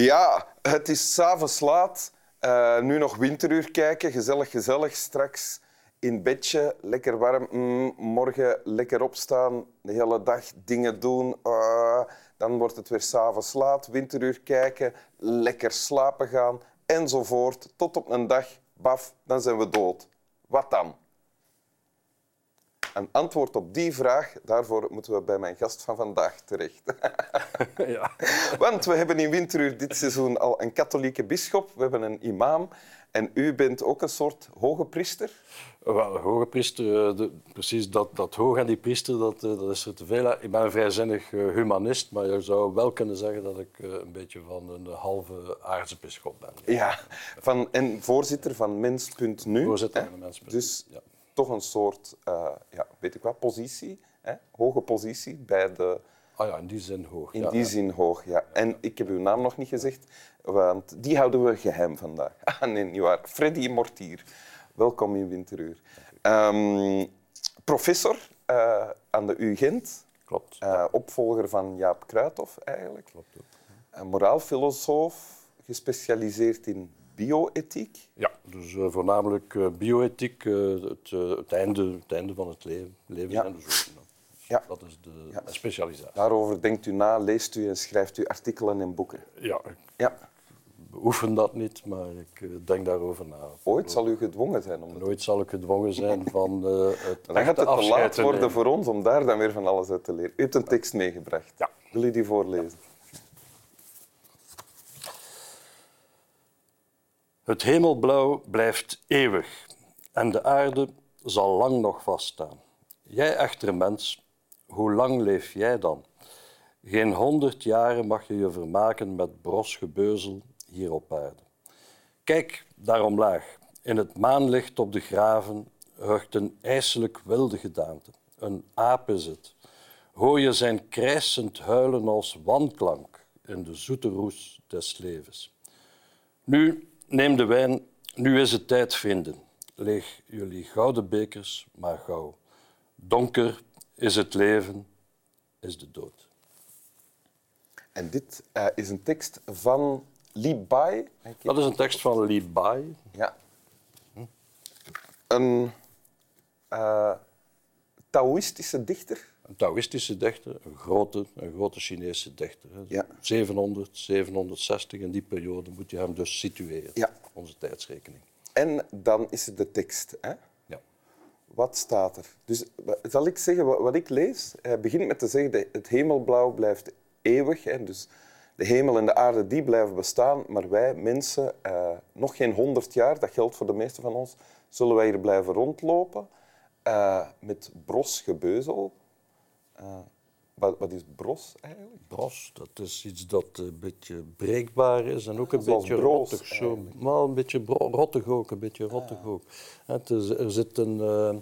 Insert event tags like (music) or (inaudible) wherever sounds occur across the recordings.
Ja, het is s'avonds laat. Eh, nu nog winteruur kijken. Gezellig, gezellig. Straks in bedje, lekker warm. Mm, morgen lekker opstaan, de hele dag dingen doen. Ah, dan wordt het weer s'avonds laat. Winteruur kijken, lekker slapen gaan enzovoort. Tot op een dag, baf, dan zijn we dood. Wat dan? Een antwoord op die vraag, daarvoor moeten we bij mijn gast van vandaag terecht. (laughs) Ja. Want we hebben in Winteruur dit seizoen al een katholieke bisschop, we hebben een imam en u bent ook een soort hoge priester. Wel, hoge priester, eh, de- precies dat, dat hoog en die priester, dat, eh, dat is er te veel. Ik ben een vrijzinnig eh, humanist, maar je zou wel kunnen zeggen dat ik een beetje van een halve aardse bisschop ben. Ja, van, en voorzitter van Mens.nu. Voorzitter hè? van de Mens. Dus Ja. Toch een soort, eh, ja, weet ik wat, positie, hè? hoge positie bij de... Ah ja, in die zin hoog. In ja, die ja. zin hoog, ja. En ik heb uw naam nog niet gezegd, want die houden we geheim vandaag. (laughs) Ah, nee, niet waar. Freddy Mortier. Welkom in Winteruur. Ehm, professor eh, aan de UGent, Klopt. eh, opvolger van Jaap Kruithof eigenlijk. Klopt ook. Moraalfilosoof, gespecialiseerd in bioethiek. Ja, dus eh, voornamelijk eh, bioethiek, eh, het, het, einde, het einde van het leven, leven Ja. en de zoeken. Ja. Dat is de Ja. specialisatie. Daarover denkt u na, leest u en schrijft u artikelen en boeken. Ja, ik Ja. beoefen dat niet, maar ik denk daarover na. Ooit zal u gedwongen zijn om dat Nooit zal ik gedwongen zijn van het Dan gaat het te laat worden voor ons om daar dan weer van alles uit te leren. U hebt een tekst meegebracht. Ja. Wil u die voorlezen? Het hemelblauw blijft eeuwig en de aarde zal lang nog vaststaan. Jij echter mens, hoe lang leef jij dan? Geen honderd jaren mag je je vermaken met bros gebeuzel hier op aarde. Kijk daar omlaag. In het maanlicht op de graven rucht een ijselijk wilde gedaante. Een aap is het. Hoor je zijn krijsend huilen als wanklank in de zoete roes des levens. Nu, neem de wijn. Nu is het tijd, vrienden. Leeg jullie gouden bekers maar gauw. Donker is het leven, is de dood. En dit eh, is een tekst van Li Bai. Dat is een tekst van Li Bai. Ja. Een eh, Taoïstische dichter. Een Taoïstische dichter, een grote, een grote Chinese dichter. hè. Ja. 700, 760, in die periode moet je hem dus situeren, Ja. onze tijdsrekening. En dan is er de tekst. Hè? Ja. Wat staat er? Dus zal ik zeggen wat, wat ik lees? Hij begint met te zeggen dat het hemelblauw blijft eeuwig. Hè? Dus de hemel en de aarde die blijven bestaan, maar wij mensen, eh, nog geen honderd jaar, dat geldt voor de meesten van ons, zullen wij hier blijven rondlopen eh, met bros gebeuzel. Eh, wat, wat is bros eigenlijk? Bros, dat is iets dat een beetje breekbaar is en ook een Zoals beetje broos rottig. Zo. eigenlijk. Maar een beetje rottig ook, een beetje rottig ook. Het is, er zit een, eh,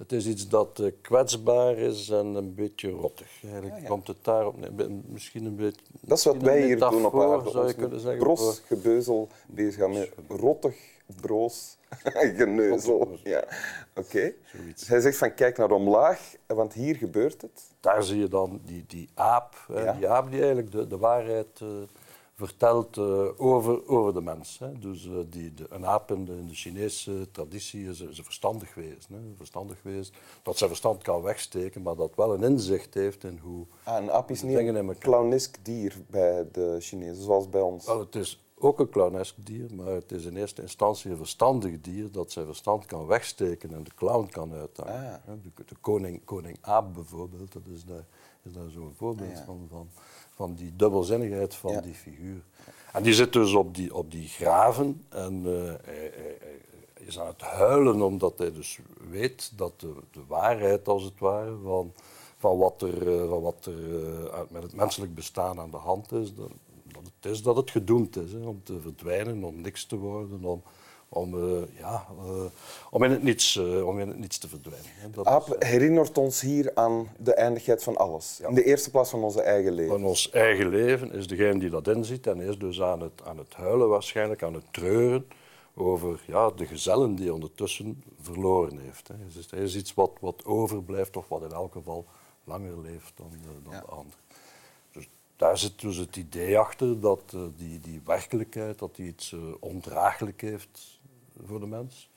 het is iets dat eh, kwetsbaar is en een beetje rottig. Eigenlijk komt het daarop neer. Misschien een beetje... Dat is wat wij hier doen op aarde. zou je ons kunnen met zeggen. Bros, gebeuzel, bezig gaan met rottig, broos, (laughs) geneuzel. Ja. Oké. Dus hij zegt van kijk naar omlaag, want hier gebeurt het. Daar zie je dan die, die aap, hè, Ja. die aap die eigenlijk de, de waarheid eh, vertelt eh, over, over de mens. Hè. Dus eh, die, de, een aap in de, in de Chinese traditie is, is een verstandig wezen. Hè. Een verstandig wezen dat zijn verstand kan wegsteken, maar dat wel een inzicht heeft in hoe... Ah, een aap is niet een clownesk dier bij de Chinezen, zoals bij ons. Wel, het is ook een clownesk dier, maar het is in eerste instantie een verstandig dier dat zijn verstand kan wegsteken en de clown kan uithangen. Ah. De, de koning, koning Aap bijvoorbeeld, dat is daar, is daar zo'n voorbeeld Ah, ja. van, van, die dubbelzinnigheid van Ja. die figuur. En die zit dus op die, op die graven en eh, hij, hij- hij is aan het huilen omdat hij dus weet dat de, de waarheid, als het ware, van, van wat er, eh, van wat er eh, met het menselijk bestaan aan de hand is, dat, dat het is dat het gedoemd is hè, om te verdwijnen, om niks te worden, om, om, eh, ja, eh, om, in het niets, eh, om in het niets te verdwijnen. Dat Aap herinnert ons hier aan de eindigheid van alles. In de eerste plaats van onze eigen leven. van ons eigen leven is degene die dat inziet en is dus aan het, aan het huilen waarschijnlijk, aan het treuren over ja, de gezellen die hij ondertussen verloren heeft. Hè. Het is- iets wat, wat overblijft of wat in elk geval langer leeft dan, de- dan Ja. de ander. Dus daar zit dus het idee achter dat uh, die, die werkelijkheid dat die iets uh, ondraaglijk heeft voor de mens.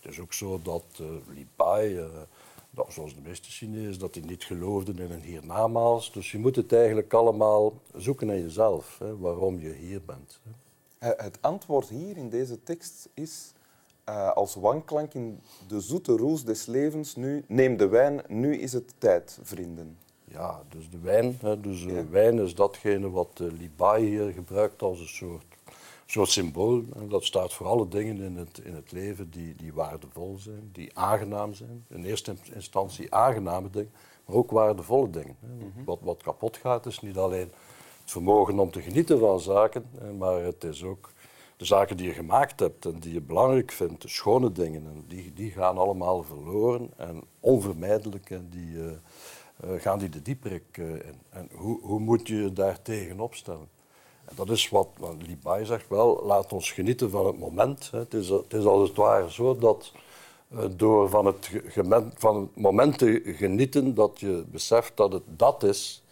Het is ook zo dat uh, Li Bai, dat, zoals de meeste Chinezen, dat die niet geloofden in een hiernamaals. Dus je moet het eigenlijk allemaal zoeken naar jezelf, hè, waarom je hier bent. Hè. Het antwoord hier in deze tekst is als wanklank in de zoete roes des levens nu, neem de wijn, nu is het tijd, vrienden. Ja, dus de wijn. Hè, dus ja. wijn is datgene wat uh, Libai hier gebruikt als een soort, soort symbool. En dat staat voor alle dingen in het, in het leven die, die waardevol zijn, die aangenaam zijn. In eerste instantie aangename dingen, maar ook waardevolle dingen. -hmm. wat, wat kapot gaat is niet alleen het vermogen om te genieten van zaken, maar het is ook de zaken die je gemaakt hebt en die je belangrijk vindt, de schone dingen, en die, die gaan allemaal verloren en onvermijdelijk. En die, uh, uh, gaan die de dieprik uh, in. En hoe, hoe moet je je daar tegen opstellen? Dat is wat, wat Libai zegt wel, laat ons genieten van het moment. Het, is, het is als het ware zo dat uh, door van het, van het moment te genieten, dat je beseft dat het dat is,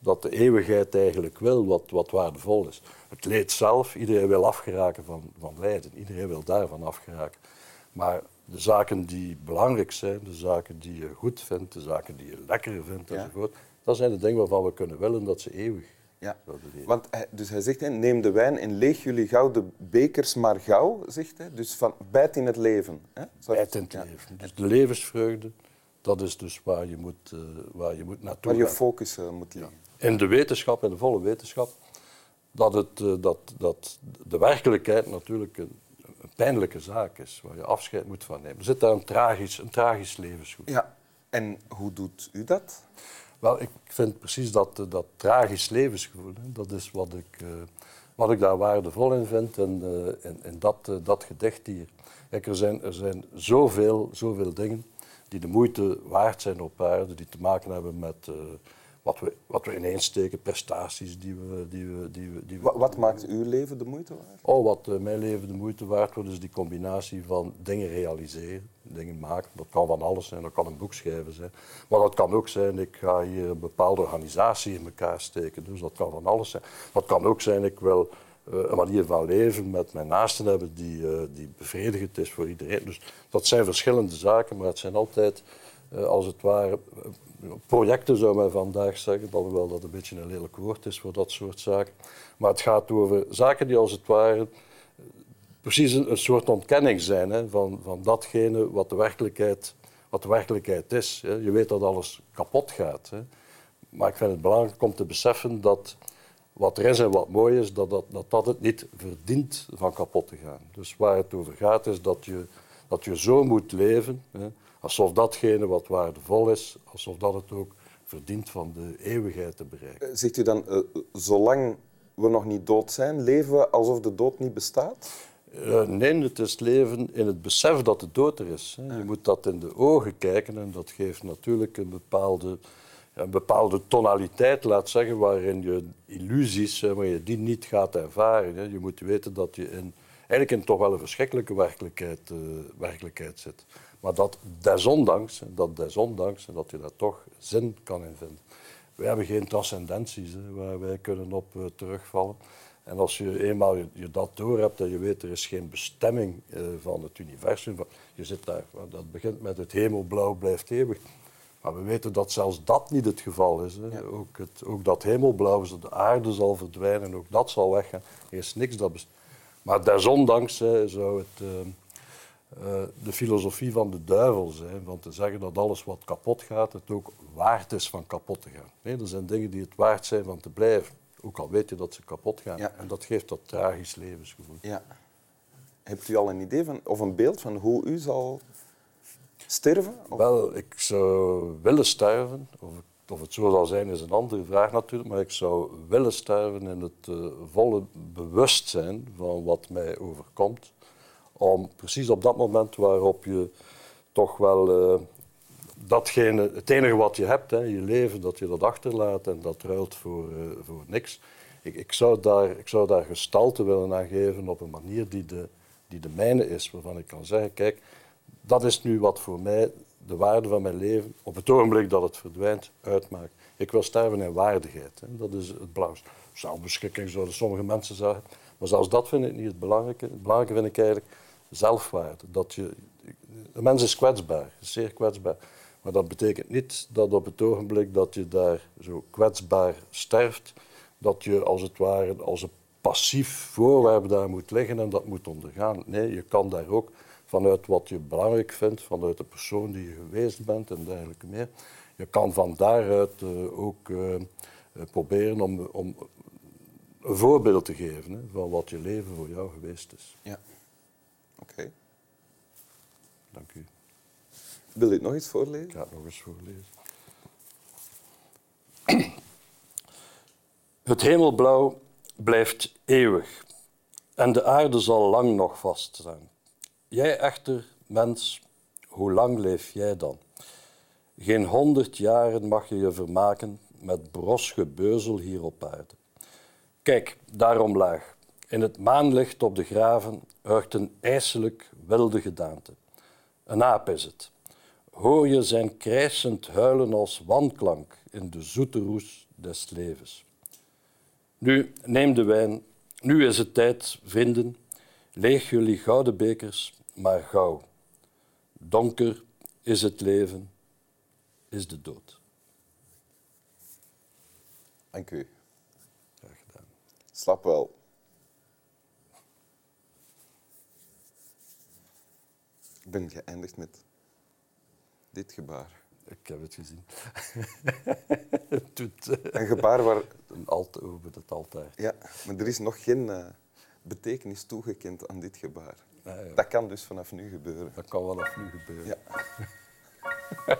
dat de eeuwigheid eigenlijk wil, wat, wat waardevol is. Het leed zelf, iedereen wil afgeraken van, van lijden, iedereen wil daarvan afgeraken. Maar de zaken die belangrijk zijn, de zaken die je goed vindt, de zaken die je lekker vindt ja. enzovoort, dat zijn de dingen waarvan we kunnen willen dat ze eeuwig ja. Want hij, dus hij zegt, neem de wijn en leeg jullie gouden bekers maar gauw, zegt hij. Dus van bijt in het leven. Hè? Bijt in het ja. leven. Dus de levensvreugde, dat is dus waar je moet, uh, waar je moet naartoe Waar je focus uh, moet liggen. Ja. In de wetenschap, in de volle wetenschap, dat, het, uh, dat, dat de werkelijkheid natuurlijk een, een pijnlijke zaak is, waar je afscheid moet van nemen. Er zit daar een tragisch, een tragisch levensgevoel. Ja, en hoe doet u dat? Wel, ik vind precies dat, dat tragisch levensgevoel, hè, dat is wat ik, uh, wat ik daar waardevol in vind en, uh, in, in dat, dat gedicht hier. Kijk, er zijn, er zijn zoveel, zoveel dingen die de moeite waard zijn op aarde, die te maken hebben met wat we, wat we ineensteken, prestaties die we... Die we, die we, die we wat, wat maakt uw leven de moeite waard? Oh, wat uh, mijn leven de moeite waard wordt, is die combinatie van dingen realiseren, dingen maken. Dat kan van alles zijn, dat kan een boek schrijven zijn. Maar dat kan ook zijn, ik ga hier een bepaalde organisatie in elkaar steken. Dus dat kan van alles zijn. Dat kan ook zijn, ik wil uh, een manier van leven met mijn naasten hebben die, uh, die bevredigend is voor iedereen. Dus dat zijn verschillende zaken, maar het zijn altijd, als het ware projecten zou men vandaag zeggen, alhoewel dat een beetje een lelijk woord is voor dat soort zaken. Maar het gaat over zaken die als het ware precies een, een soort ontkenning zijn hè, van, van datgene wat de werkelijkheid, wat de werkelijkheid is. Hè. Je weet dat alles kapot gaat. Hè. Maar ik vind het belangrijk om te beseffen dat wat er is en wat mooi is, dat dat, dat, dat het niet verdient van kapot te gaan. Dus waar het over gaat is dat je, dat je zo moet leven. Hè, Alsof datgene wat waardevol is, alsof dat het ook verdient van de eeuwigheid te bereiken. Eh, zegt u dan, uh, zolang we nog niet dood zijn, leven we alsof de dood niet bestaat? Uh, nee, het is leven in het besef dat de dood er is. Hè. Je moet dat in de ogen kijken en dat geeft natuurlijk een bepaalde, een bepaalde tonaliteit, laat zeggen, waarin je illusies, waar je die niet gaat ervaren. Hè. Je moet weten dat je in, eigenlijk in toch wel een verschrikkelijke werkelijkheid, uh, werkelijkheid zit. Maar dat desondanks, dat desondanks, dat je daar toch zin kan in vinden. Wij hebben geen transcendenties waar wij kunnen op uh, terugvallen. En als je eenmaal je, je dat door hebt en je weet er is geen bestemming uh, van het universum, je zit daar, dat begint met het hemelblauw blijft eeuwig. Maar we weten dat zelfs dat niet het geval is. Hè. Ja. Ook, het, ook dat hemelblauw, de aarde zal verdwijnen, ook dat zal weggaan. Er is niks dat bestaat. Maar desondanks hè, zou het... Uh, uh, de filosofie van de duivel zijn, van te zeggen dat alles wat kapot gaat, het ook waard is van kapot te gaan. Nee, er zijn dingen die het waard zijn van te blijven, ook al weet je dat ze kapot gaan. Ja. En dat geeft dat tragisch levensgevoel. Ja. Hebt u al een idee van, of een beeld van hoe u zal sterven? Of? Wel, ik zou willen sterven. Of, of, het zo zal zijn is een andere vraag natuurlijk, maar ik zou willen sterven in het uh, volle bewustzijn van wat mij overkomt om precies op dat moment waarop je toch wel uh, datgene, het enige wat je hebt, hè, je leven, dat je dat achterlaat en dat ruilt voor, uh, voor niks. Ik, ik, zou daar, ik zou daar gestalte willen aan geven op een manier die de, die de mijne is, waarvan ik kan zeggen, kijk, dat is nu wat voor mij de waarde van mijn leven, op het ogenblik dat het verdwijnt, uitmaakt. Ik wil sterven in waardigheid. Dat is het blauw. Zelfbeschikking zouden sommige mensen zeggen. Maar zelfs dat vind ik niet het belangrijke. Het belangrijke vind ik eigenlijk zelfwaarde. Dat je, de mens is kwetsbaar, zeer kwetsbaar. Maar dat betekent niet dat op het ogenblik dat je daar zo kwetsbaar sterft, dat je als het ware als een passief voorwerp daar moet liggen en dat moet ondergaan. Nee, je kan daar ook vanuit wat je belangrijk vindt, vanuit de persoon die je geweest bent en dergelijke meer. Je kan van daaruit uh, ook uh, proberen om, om een voorbeeld te geven hè, van wat je leven voor jou geweest is. Ja. Oké. Dank u. Wil je het nog eens voorlezen? Ik ga het nog eens voorlezen. (clears throat) Het hemelblauw blijft eeuwig en de aarde zal lang nog vaststaan. Jij echter, mens, hoe lang leef jij dan? Geen honderd jaren mag je je vermaken met bros gebeuzel hier op aarde. Kijk, daar omlaag, in het maanlicht op de graven, hurkt een ijselijk wilde gedaante. Een aap is het. Hoor je zijn krijsend huilen als wanklank in de zoete roes des levens. Nu, neem de wijn. Nu is het tijd, vrienden. Leeg jullie gouden bekers, maar gauw. Donker is het leven, is de dood. Dank u. Graag gedaan. Slap wel. Ik ben geëindigd met dit gebaar. Ik heb het gezien. (laughs) het doet, uh, een gebaar waar... Een alt over het altaar. Ja, maar er is nog geen uh, betekenis toegekend aan dit gebaar. Dat kan dus vanaf nu gebeuren. Dat kan vanaf nu gebeuren. Ja. (laughs)